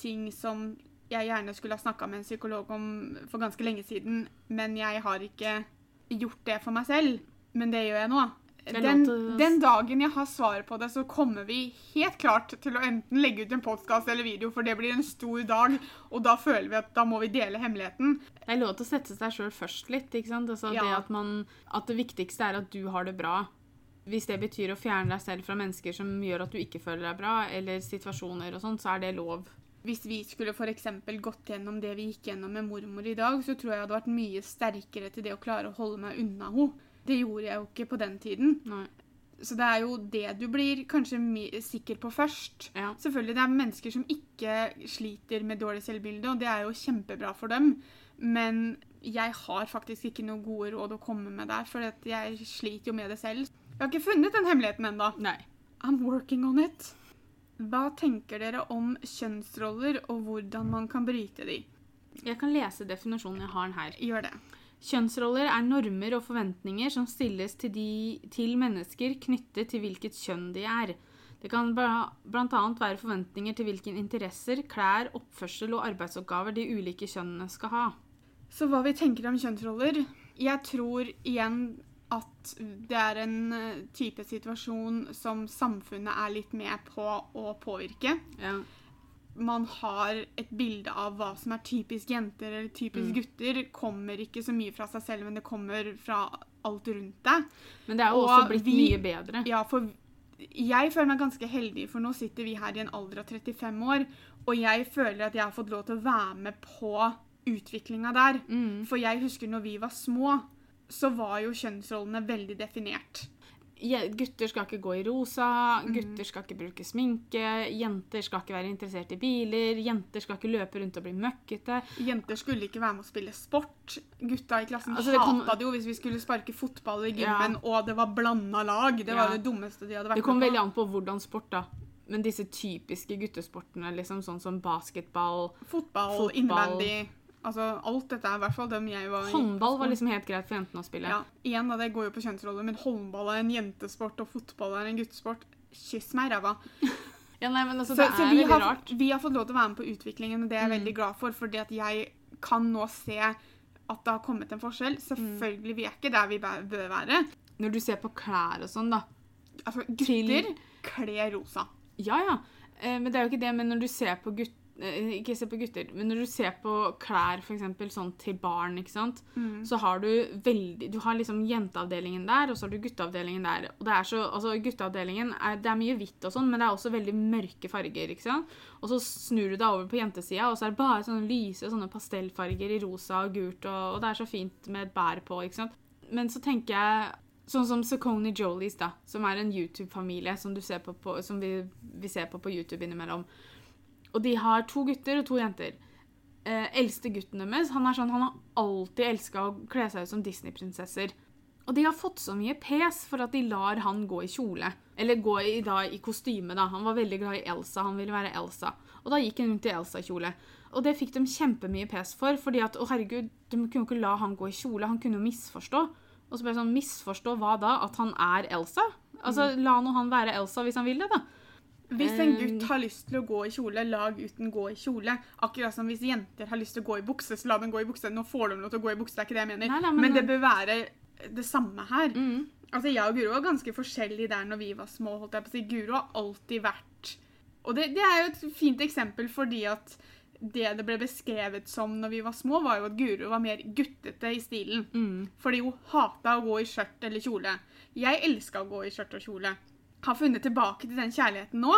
ting som jeg gjerne skulle ha snakka med en psykolog om for ganske lenge siden, men jeg har ikke gjort det for meg selv. Men det gjør jeg nå. Det Den, den dagen jeg har svaret på det, så kommer vi helt klart til å enten legge ut en podkast eller video, for det blir en stor dag, og da føler vi at da må vi dele hemmeligheten. Det er lov til å sette seg sjøl først litt. ikke sant? Altså Ja. det, at, man, at det viktigste er at du har det bra. Hvis det betyr å fjerne deg selv fra mennesker som gjør at du ikke føler deg bra, eller situasjoner og sånt, så er det lov. Hvis vi skulle for eksempel gått gjennom det vi gikk gjennom med mormor i dag, så tror jeg jeg hadde vært mye sterkere til det å klare å holde meg unna henne. Det gjorde jeg jo ikke på den tiden. Nei. Så det er jo det du blir kanskje sikker på først. Ja. Selvfølgelig, det er mennesker som ikke sliter med dårlig selvbilde, og det er jo kjempebra for dem. Men jeg har faktisk ikke noen gode råd å komme med der, for jeg sliter jo med det selv. Jeg har ikke funnet den hemmeligheten ennå. I'm working on it. Hva tenker dere om kjønnsroller, og hvordan man kan bryte de? Jeg kan lese definisjonen jeg har den her. Gjør det. Kjønnsroller er normer og forventninger som stilles til, de, til mennesker knyttet til hvilket kjønn de er. Det kan bl.a. være forventninger til hvilke interesser, klær, oppførsel og arbeidsoppgaver de ulike kjønnene skal ha. Så hva vi tenker om kjønnsroller? Jeg tror igjen at det er en eh, type situasjon som samfunnet er litt med på å påvirke. Ja. Man har et bilde av hva som er typisk jenter eller typisk Mm. gutter. Kommer ikke så mye fra seg selv, men det kommer fra alt rundt deg. Men det er jo Og også blitt vi- mye bedre. Ja, for jeg føler meg ganske heldig, for nå sitter vi her i en alder av 35 år, og jeg føler at jeg har fått lov til å være med på utviklinga der. Mm. For jeg husker når vi var små, så var jo kjønnsrollene veldig definert. Ja, Gutter skal ikke gå i rosa, Mm. gutter skal ikke bruke sminke, jenter skal ikke være interessert i biler, jenter skal ikke løpe rundt og bli møkkete. Jenter skulle ikke være med å spille sport. Gutta i klassen Altså, det kom- hata det jo hvis vi skulle sparke fotball i Ja. gymmen, og det var blanda lag. Det var Ja. det dummeste de hadde vært på. Det kom veldig an på hvordan sport, da. Men disse typiske guttesportene, liksom sånn som basketball Fotball, Fotball. innebandy Altså alt dette er i hvert fall dem jeg var i. Håndball var liksom helt greit for jentene å spille. Ja, igjen da, det går jo på kjønnsroller, men håndball er en jentesport, og fotball er en guttesport. Kyss meg i ræva. Ja, nei, men Så, altså, det så er veldig har, rart. vi har fått lov til å være med på utviklingen, og det er jeg Mm. veldig glad for, fordi at jeg kan nå se at det har kommet en forskjell. Mm. Selvfølgelig, vi er ikke der vi bør være. Når du ser på klær og sånn, da. Altså, Til- gutter kler rosa. Ja, ja. Eh, men det er jo ikke det. Men når du ser på gutter Ikke se på gutter, men når du ser på klær for eksempel, sånn til barn, ikke sant? Mm. så har du veldig Du har liksom jenteavdelingen der, og så har du gutteavdelingen der. Og det er så, altså Gutteavdelingen er, det er mye hvitt og sånn, men det er også veldig mørke farger. ikke sant? Og så snur du deg over på jentesida, og så er det bare sånne lyse sånne pastellfarger i rosa og gult, og, og det er så fint med et bær på. ikke sant? Men så tenker jeg Sånn som Soconi Jolies, da, som er en YouTube-familie som, du ser på på, som vi, vi ser på på YouTube innimellom. Og de har to gutter og to jenter. Eh, eldste gutten deres han er sånn, han har alltid elska å kle seg ut som Disney-prinsesser. Og de har fått så mye pes for at de lar han gå i kjole. Eller gå i, da, i kostyme, da. Han var veldig glad i Elsa. Han ville være Elsa. Og da gikk han rundt i Elsa-kjole. Og det fikk de kjempemye pes for, fordi at å herregud, de kunne ikke la han gå i kjole. Han kunne jo misforstå. Og så ble det sånn, misforstå hva da? At han er Elsa? Altså, la nå han være Elsa hvis han vil det, da. Hvis en gutt har lyst til å gå i kjole, la gutten gå i kjole. Akkurat som hvis jenter har lyst til å gå i bukse, så la dem gå i bukse. Nå får de lov til å gå i bukse, det er ikke det jeg mener. Nei, nei, men, men- det bør være det samme her. Mm. Altså, Jeg og Guro var ganske forskjellige der når vi var små. holdt jeg på å si. Guro har alltid vært Og det, det er jo et fint eksempel fordi at det det ble beskrevet som når vi var små, var jo at Guro var mer guttete i stilen. Mm. Fordi hun hata å gå i skjørt eller kjole. Jeg elska å gå i skjørt og kjole. Har funnet tilbake til den kjærligheten nå,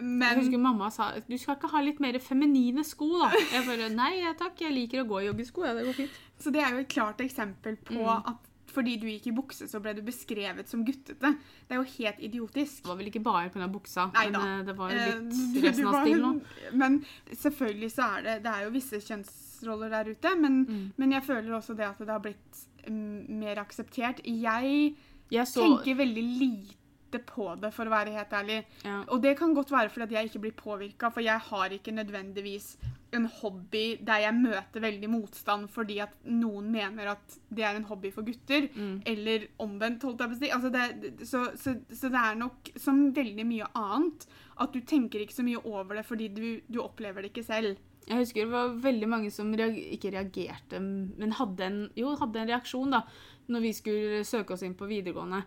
Jeg husker mamma sa du skal ikke ha litt mer feminine sko, da. Jeg bare nei takk, jeg liker å gå i joggesko. Ja, det går fint. Så det er jo et klart eksempel på Mm. at fordi du gikk i bukse, så ble du beskrevet som guttete. Det er jo helt idiotisk. Det var vel ikke bare pga. buksa, Neida. men eh, det var jo Eh, litt [LAUGHS] resten av stilen òg. Men selvfølgelig så er det Det er jo visse kjønnsroller der ute, men, Mm. men jeg føler også det at det har blitt mm, mer akseptert. Jeg Jeg så tenker veldig lite på det, for å være helt ærlig. ja. Og det kan godt være fordi at jeg ikke blir påvirka, for jeg har ikke nødvendigvis en hobby der jeg møter veldig motstand fordi at noen mener at det er en hobby for gutter. Mm. Eller omvendt, holdt jeg på å si. Altså det, så, så, så det er nok som veldig mye annet at du tenker ikke så mye over det fordi du, du opplever det ikke selv. Jeg husker det var veldig mange som reager, ikke reagerte, men hadde en, jo, hadde en reaksjon da, når vi skulle søke oss inn på videregående.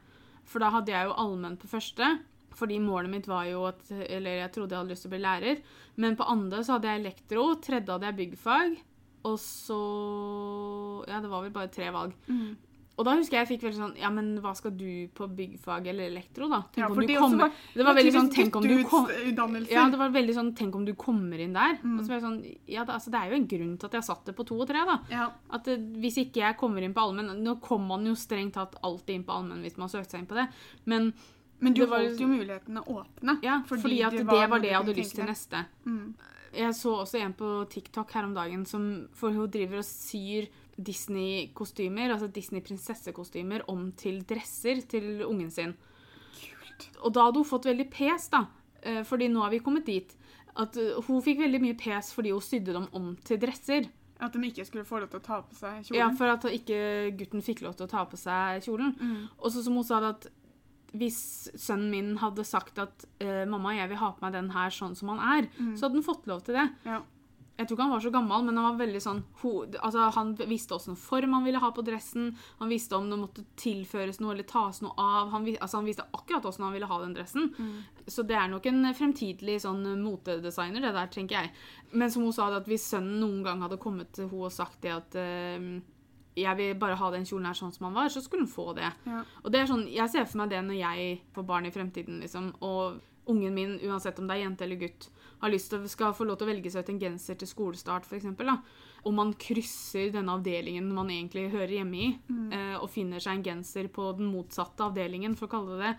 For da hadde jeg jo allmenn på første, fordi målet mitt var jo at Eller jeg trodde jeg hadde lyst til å bli lærer. Men på andre så hadde jeg elektro, tredje hadde jeg byggfag, og så Ja, det var vel bare tre valg. Og da husker jeg jeg fikk veldig sånn Ja, men hva skal du på byggfag eller elektro, da? Tenk Ja, om du det kommer var- Det var veldig sånn Tenk om du kom, ja, det var veldig sånn Tenk om du kommer inn der. Mm. Og så var jeg sånn Ja, det, altså, det er jo en grunn til at jeg satt det på to og tre, da. Ja. At eh, hvis ikke jeg kommer inn på allmenn Nå kommer man jo strengt tatt alltid inn på allmenn hvis man søkte seg inn på det, men Men du var- holdt jo mulighetene åpne. ja, fordi, at det noe var det jeg hadde lyst til neste. Mm. Jeg så også en på TikTok her om dagen som For hun driver og syr Disney-kostymer, altså Disney-prinsessekostymer, om til dresser til ungen sin. Kult. Og da hadde hun fått veldig pes, da. eh, Fordi nå har vi kommet dit. At eh, hun fikk veldig mye pes fordi hun sydde dem om til dresser. At de ikke skulle få lov til å ta på seg kjolen. Ja, For at ikke gutten fikk lov til å ta på seg kjolen. Mm. Og så som hun sa det at hvis sønnen min hadde sagt at eh, 'mamma, jeg vil ha på meg den her sånn som han er', Mm. så hadde han fått lov til det. Ja. Jeg tror ikke han var så gammel, men han var veldig sånn altså Han visste åssen form han ville ha på dressen. Han visste om det måtte tilføres noe eller tas noe av. Han, altså han visste akkurat åssen han ville ha den dressen. Mm. Så det er nok en fremtidig sånn motedesigner, det der, tenker jeg. Men som hun sa, at hvis sønnen noen gang hadde kommet til henne og sagt det at uh, jeg vil bare ha den kjolen her sånn som han var, så skulle hun få det. Ja. Og det er sånn, Jeg ser for meg det når jeg får barn i fremtiden, liksom, og ungen min, uansett om det er jente eller gutt, har lyst til, skal få lov til å velge seg ut en genser til skolestart, f.eks., og man krysser denne avdelingen man egentlig hører hjemme i, eh, og finner seg en genser på den motsatte avdelingen, for å kalle det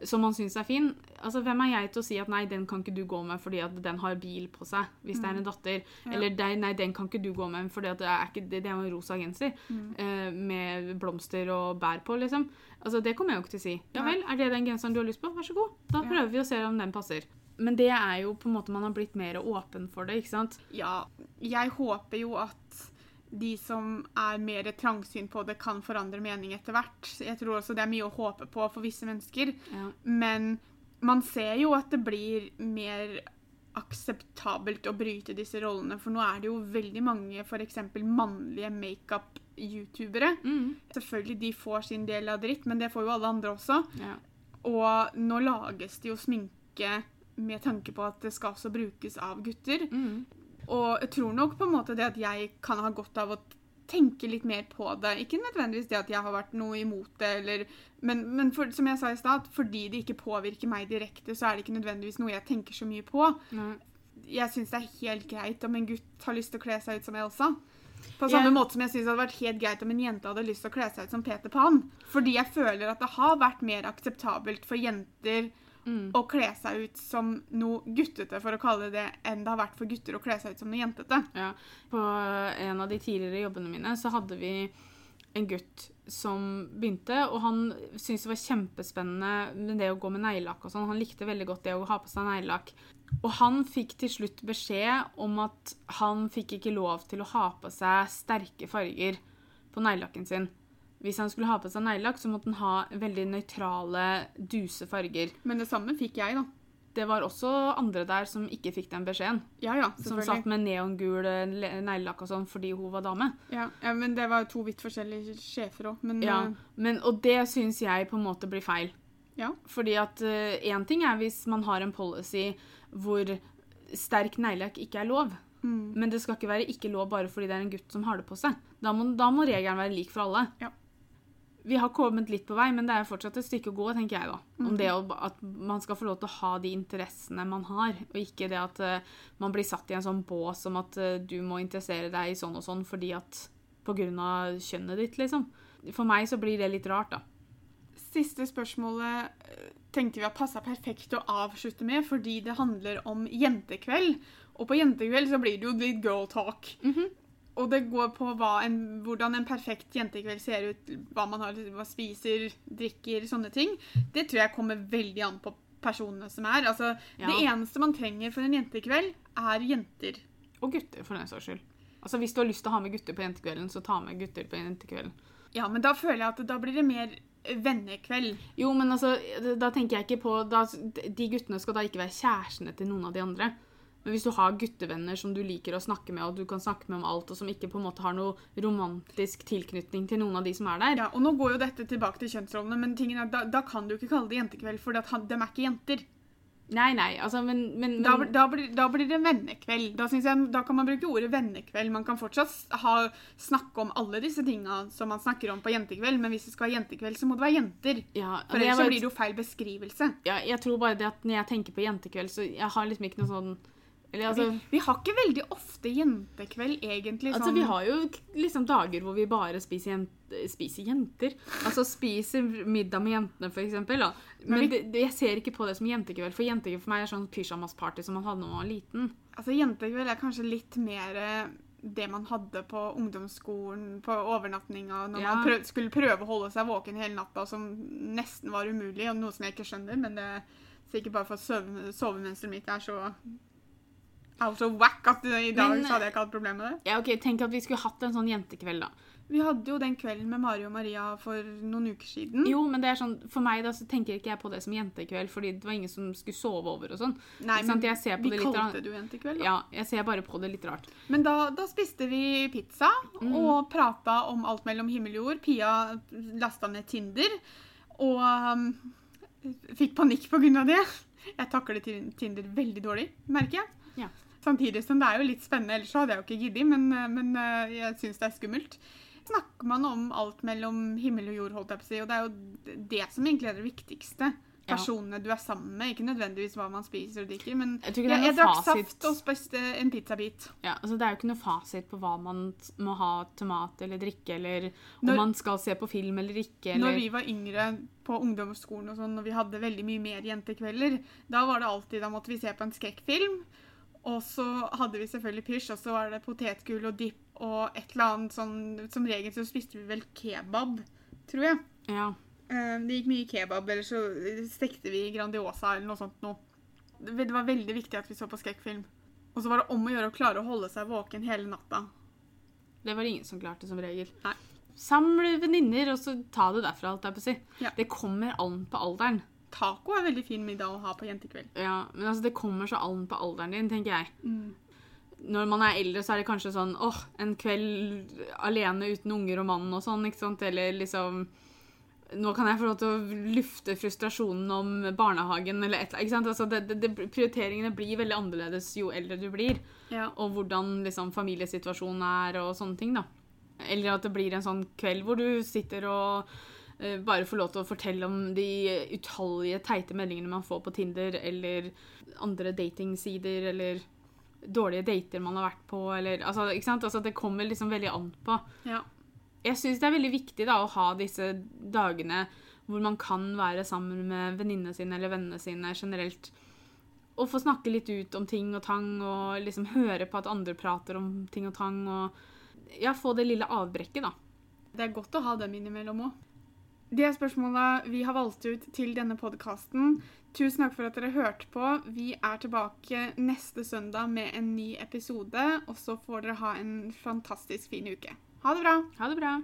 det, som man syns er fin. Altså, Hvem er jeg til å si at nei, den kan ikke du gå med fordi at den har bil på seg, hvis det er en datter? Ja. Eller "Nei, den kan ikke du gå med fordi at det er, ikke, det, det er en rosa genser eh, med blomster og bær på, liksom. Altså, Det kommer jeg jo ikke til å si. Ja vel, er det den genseren du har lyst på? Vær så god. Da Ja. prøver vi å se om den passer. Men det er jo på en måte man har blitt mer åpen for det, ikke sant? ja. Jeg håper jo at de som er mer trangsynt på det, kan forandre mening etter hvert. Jeg tror også det er mye å håpe på for visse mennesker. Ja. Men man ser jo at det blir mer akseptabelt å bryte disse rollene. For nå er det jo veldig mange f.eks. mannlige makeup-youtubere. Mm. Selvfølgelig de får sin del av dritt, men det får jo alle andre også. ja. Og nå lages det jo sminke med tanke på at det skal også brukes av gutter. Mm. Og jeg tror nok på en måte det at jeg kan ha godt av å tenke litt mer på det. Ikke nødvendigvis det at jeg har vært noe imot det, eller, men, men for, som jeg sa i stad, fordi det ikke påvirker meg direkte, så er det ikke nødvendigvis noe jeg tenker så mye på. Mm. Jeg syns det er helt greit om en gutt har lyst til å kle seg ut som Elsa. På samme yeah. måte som jeg synes det hadde vært helt greit om en jente hadde lyst til å kle seg ut som Peter Pan. Fordi jeg føler at det har vært mer akseptabelt for jenter Mm. å kle seg ut som noe guttete, for å kalle det enn det har vært for gutter å kle seg ut som noe jentete. Ja. På en av de tidligere jobbene mine så hadde vi en gutt som begynte, og han syntes det var kjempespennende med det å gå med neglelakk og sånn. Han likte veldig godt det å ha på seg neglelakk. Og han fikk til slutt beskjed om at han fikk ikke lov til å ha på seg sterke farger på neglelakken sin. Hvis han skulle ha på seg neglelakk, så måtte han ha veldig nøytrale, duse farger. Men det samme fikk jeg, da. Det var også andre der som ikke fikk den beskjeden. Ja, ja, Som satt med neongul eh, neglelakk og sånn fordi hun var dame. Ja, ja, men det var to vidt forskjellige sjefer òg. Men Ja, eh, men, Og det syns jeg på en måte blir feil. ja. Fordi at én ting er hvis man har en policy hvor sterk neglelakk ikke er lov. Mm. Men det skal ikke være ikke lov bare fordi det er en gutt som har det på seg. Da må, da må regelen være lik for alle. Ja. Vi har kommet litt på vei, men det er fortsatt et stykke å gå, tenker jeg da. Om Mhm. det at man skal få lov til å ha de interessene man har, og ikke det at uh, man blir satt i en sånn bås om at uh, du må interessere deg i sånn og sånn fordi at på grunn av kjønnet ditt, liksom. For meg så blir det litt rart, da. Siste spørsmålet eh, tenkte vi har passa perfekt å avslutte med, fordi det handler om jentekveld. Og på jentekveld så blir det jo litt girl talk. Mhm. Og det går på en, hvordan en perfekt jentekveld ser ut, hva man har, hva spiser, drikker, sånne ting. Det tror jeg kommer veldig an på personene som er. Altså, Ja. Det eneste man trenger for en jentekveld, er jenter. Og gutter, for den saks skyld. Altså, Hvis du har lyst til å ha med gutter på jentekvelden, så ta med gutter på jentekvelden. Ja, men da føler jeg at da blir det mer vennekveld. Jo, men altså, da tenker jeg ikke på da, De guttene skal da ikke være kjærestene til noen av de andre. Men hvis du har guttevenner som du liker å snakke med, og du kan snakke med om alt, og som ikke på en måte har noe romantisk tilknytning til noen av de som er der Ja, og nå går jo dette tilbake til kjønnsrollene, men tingen er, da, da kan du ikke kalle det jentekveld, for de er ikke jenter. Nei, nei, altså, men, men, Da, men da, blir, da blir det vennekveld. Da, jeg, da kan man bruke ordet vennekveld. Man kan fortsatt ha, snakke om alle disse tinga som man snakker om på jentekveld, men hvis det skal være jentekveld, så må det være jenter. ja, For ellers så blir det jo feil beskrivelse. ja, jeg tror bare det at når jeg tenker på jentekveld, så jeg har liksom ikke noe sånn Eller altså vi, vi har ikke veldig ofte jentekveld, egentlig. Altså, sånn, Vi har jo liksom dager hvor vi bare spiser, jent spiser jenter. Altså spiser middag med jentene, for eksempel. Men vi- det, det, jeg ser ikke på det som jentekveld, for jentekveld for meg er sånn pyjamasparty som man hadde da man var liten. Altså, Jentekveld er kanskje litt mer eh, det man hadde på ungdomsskolen, på overnatninga, når Ja. man prøv, skulle prøve å holde seg våken hele natta, som nesten var umulig, og noe som jeg ikke skjønner, men det er sikkert bare for at sove, mitt er så out så wack at i dag Men- så hadde jeg ikke hatt problem med det. Ja, ok, Tenk at vi skulle hatt en sånn jentekveld, da. Vi hadde jo den kvelden med Mari og Maria for noen uker siden. Jo, men det er sånn, for meg da, så tenker ikke jeg på det som jentekveld, fordi det var ingen som skulle sove over og sånn. Nei, men Jeg ser på vi det kalte det jo jentekveld. da. Ja, jeg ser bare på det litt rart. Men da, da spiste vi pizza Mm. og prata om alt mellom himmel og jord. Pia lasta ned Tinder og um, fikk panikk på grunn av det. Jeg takler Tinder veldig dårlig, merker jeg. Ja. Samtidig som det er jo litt spennende, ellers hadde jeg jo ikke giddet, men, men uh, jeg syns det er skummelt. Snakker man om alt mellom himmel og jord, holdt jeg på å si, og det er jo det som egentlig er det viktigste. Ja. Personene du er sammen med, ikke nødvendigvis hva man spiser og drikker, men Jeg jeg, jeg drakk saft og spiste en pizzabit. Ja, altså Det er jo ikke noe fasit på hva man må ha til mat eller drikke, eller om Når- man skal se på film eller ikke. Eller... Når vi var yngre på ungdomsskolen og sånn, når vi hadde veldig mye mer jentekvelder, da var det alltid, da måtte vi se på en skrekkfilm, og så hadde vi selvfølgelig pysj, og så var det potetgull og dipp og et eller annet sånn, som regel så spiste vi vel kebab, tror jeg. Ja. Eh, Det gikk mye kebab, eller så stekte vi Grandiosa eller noe sånt noe. Det det var veldig viktig at vi så på skrekkfilm. Og så var det om å gjøre å klare å holde seg våken hele natta. Det var det ingen som klarte, som regel. Nei. Samle venninner, og så ta det derfra, alt jeg på å si. Ja. Det kommer an på alderen. Taco er veldig fin middag å ha på jentekveld. Ja, men altså, det kommer så an på alderen din, tenker jeg. Mm. Når man er eldre, så er det kanskje sånn åh, en kveld alene uten unger og mann og sånn, ikke sant? Eller liksom Nå kan jeg få lov til å lufte frustrasjonen om barnehagen eller et eller annet. Altså, det, det, prioriteringene blir veldig annerledes jo eldre du blir. Ja. og hvordan liksom, familiesituasjonen er og sånne ting. da. Eller at det blir en sånn kveld hvor du sitter og bare få lov til å fortelle om de utallige teite meldingene man får på Tinder, eller andre datingsider, eller dårlige dater man har vært på, eller altså, ikke sant? Altså, Det kommer liksom veldig an på. ja. Jeg syns det er veldig viktig da, å ha disse dagene hvor man kan være sammen med venninnene sine eller vennene sine generelt. Og få snakke litt ut om ting og tang, og liksom høre på at andre prater om ting og tang. Og ja, få det lille avbrekket, da. Det er godt å ha dem innimellom òg. Det er spørsmålet vi har valgt ut til denne podkasten. Tusen takk for at dere hørte på. Vi er tilbake neste søndag med en ny episode, og så får dere ha en fantastisk fin uke. Ha det bra! Ha det bra.